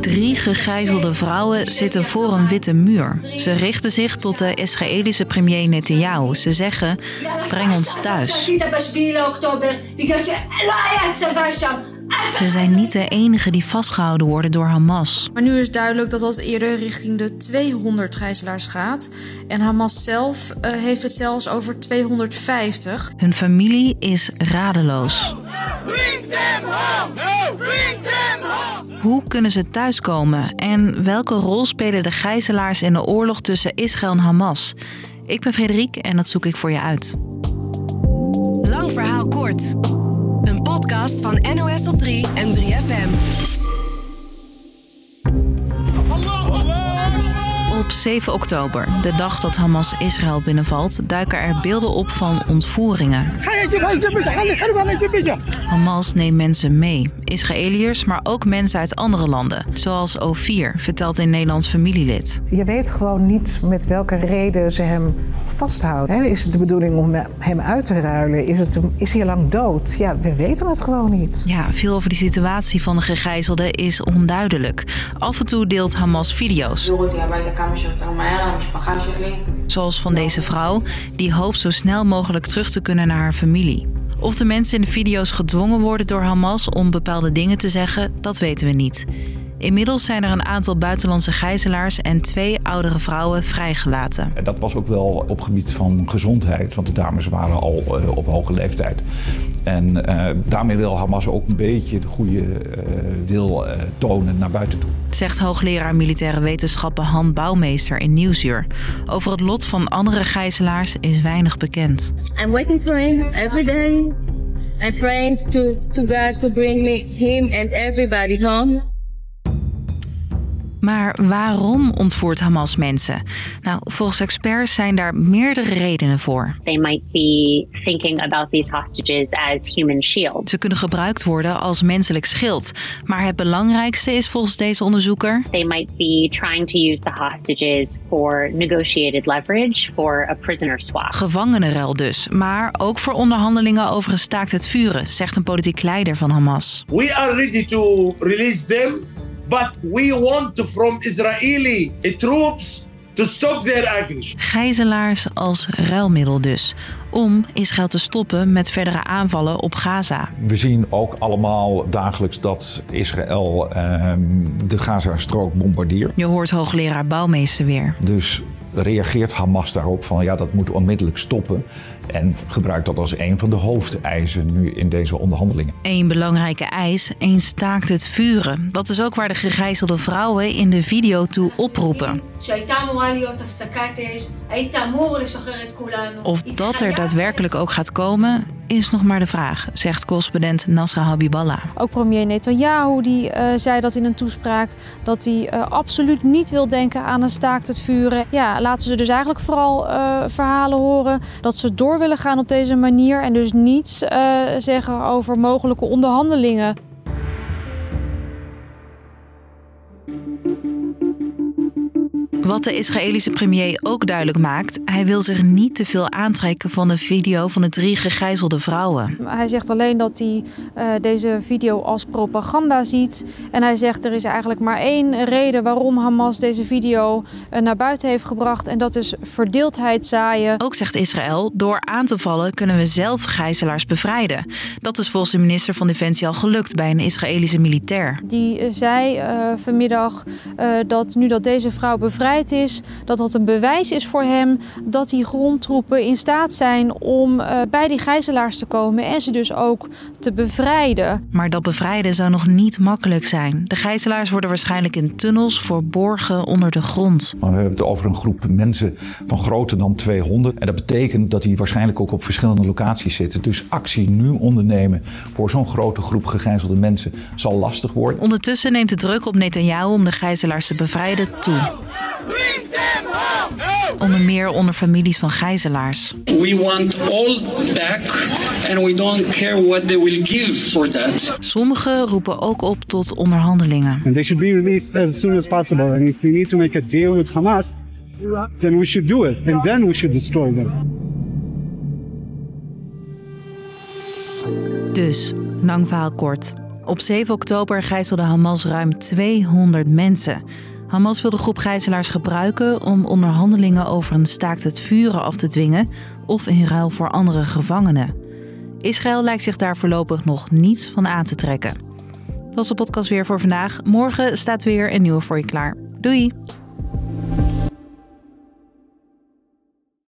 Drie gegijzelde vrouwen zitten voor een witte muur. Ze richten zich tot de Israëlische premier Netanyahu. Ze zeggen: breng ons thuis. Ze zijn niet de enige die vastgehouden worden door Hamas. Maar nu is duidelijk dat dat eerder richting de 200 gijzelaars gaat. En Hamas zelf uh, heeft het zelfs over 250. Hun familie is radeloos. Hoe kunnen ze thuiskomen? En welke rol spelen de gijzelaars in de oorlog tussen Israël en Hamas? Ik ben Frederik en dat zoek ik voor je uit. Lang verhaal kort. Een podcast van NOS op 3 en 3FM. Op 7 oktober, de dag dat Hamas Israël binnenvalt, duiken er beelden op van ontvoeringen. Hamas neemt mensen mee, Israëliërs, maar ook mensen uit andere landen, zoals O4, vertelt een Nederlands familielid. Je weet gewoon niet met welke reden ze hem vasthouden. Is het de bedoeling om hem uit te ruilen? Is, het, is hij lang dood? Ja, we weten het gewoon niet. Ja, veel over die situatie van de gegijzelde is onduidelijk. Af en toe deelt Hamas video's. Zoals van deze vrouw, die hoopt zo snel mogelijk terug te kunnen naar haar familie. Of de mensen in de video's gedwongen worden door Hamas om bepaalde dingen te zeggen, dat weten we niet. Inmiddels zijn er een aantal buitenlandse gijzelaars en twee oudere vrouwen vrijgelaten. En dat was ook wel op gebied van gezondheid, want de dames waren al uh, op hoge leeftijd. En uh, daarmee wil Hamas ook een beetje de goede uh, wil tonen naar buiten toe. Zegt hoogleraar militaire wetenschappen Han Bouwmeester in Nieuwsuur. Over het lot van andere gijzelaars is weinig bekend. I'm waiting for him every day. I'm praying to, to God to bring me him and everybody home. Maar waarom ontvoert Hamas mensen? Nou, volgens experts zijn daar meerdere redenen voor. They might be thinking about these hostages as human shield. Ze kunnen gebruikt worden als menselijk schild. Maar het belangrijkste is volgens deze onderzoeker. They might be trying to use the hostages for negotiated leverage for a prisoner swap. Gevangenenruil dus, maar ook voor onderhandelingen over een staakt het vuren, zegt een politiek leider van Hamas. We are ready to release them but we want from Israeli troops to stop their aggression. Gijzelaars als ruilmiddel dus. Om Israël te stoppen met verdere aanvallen op Gaza. We zien ook allemaal dagelijks dat Israël uh, de Gaza-strook bombardeert. Je hoort hoogleraar Bouwmeester weer. Dus reageert Hamas daarop van ja, dat moet onmiddellijk stoppen. En gebruikt dat als een van de hoofdeisen nu in deze onderhandelingen. Een belangrijke eis, een staakt het vuren. Dat is ook waar de gegijzelde vrouwen in de video toe oproepen. Of dat er daadwerkelijk ook gaat komen, is nog maar de vraag, zegt correspondent Nasra Habiballah. Ook premier Netanyahu die, uh, zei dat in een toespraak dat hij uh, absoluut niet wil denken aan een staakt het vuren. Ja, laten ze dus eigenlijk vooral uh, verhalen horen dat ze door willen gaan op deze manier en dus niets zeggen over mogelijke onderhandelingen. Wat de Israëlische premier ook duidelijk maakt, hij wil zich niet te veel aantrekken van de video van de drie gegijzelde vrouwen. Hij zegt alleen dat hij uh, deze video als propaganda ziet. En hij zegt er is eigenlijk maar één reden waarom Hamas deze video uh, naar buiten heeft gebracht. En dat is verdeeldheid zaaien. Ook zegt Israël, door aan te vallen kunnen we zelf gijzelaars bevrijden. Dat is volgens de minister van Defensie al gelukt bij een Israëlische militair. Die uh, zei vanmiddag dat nu dat deze vrouw is, dat dat een bewijs is voor hem dat die grondtroepen in staat zijn om uh, bij die gijzelaars te komen en ze dus ook te bevrijden. Maar dat bevrijden zou nog niet makkelijk zijn. De gijzelaars worden waarschijnlijk in tunnels verborgen onder de grond. Maar we hebben het over een groep mensen van groter dan 200. En dat betekent dat die waarschijnlijk ook op verschillende locaties zitten. Dus actie nu ondernemen voor zo'n grote groep gegijzelde mensen zal lastig worden. Ondertussen neemt de druk op Netanyahu om de gijzelaars te bevrijden toe. Onder meer onder families van gijzelaars. We want all back and we don't care what they will give for that. Sommigen roepen ook op tot onderhandelingen. And they should be released as soon as possible. And if we need to make a deal with Hamas, then we should do it. And then we should destroy them. Dus, lang verhaal kort. Op 7 oktober gijzelde Hamas ruim 200 mensen. Hamas wil de groep gijzelaars gebruiken om onderhandelingen over een staakt het vuren af te dwingen of in ruil voor andere gevangenen. Israël lijkt zich daar voorlopig nog niets van aan te trekken. Dat was de podcast weer voor vandaag. Morgen staat weer een nieuwe voor je klaar. Doei!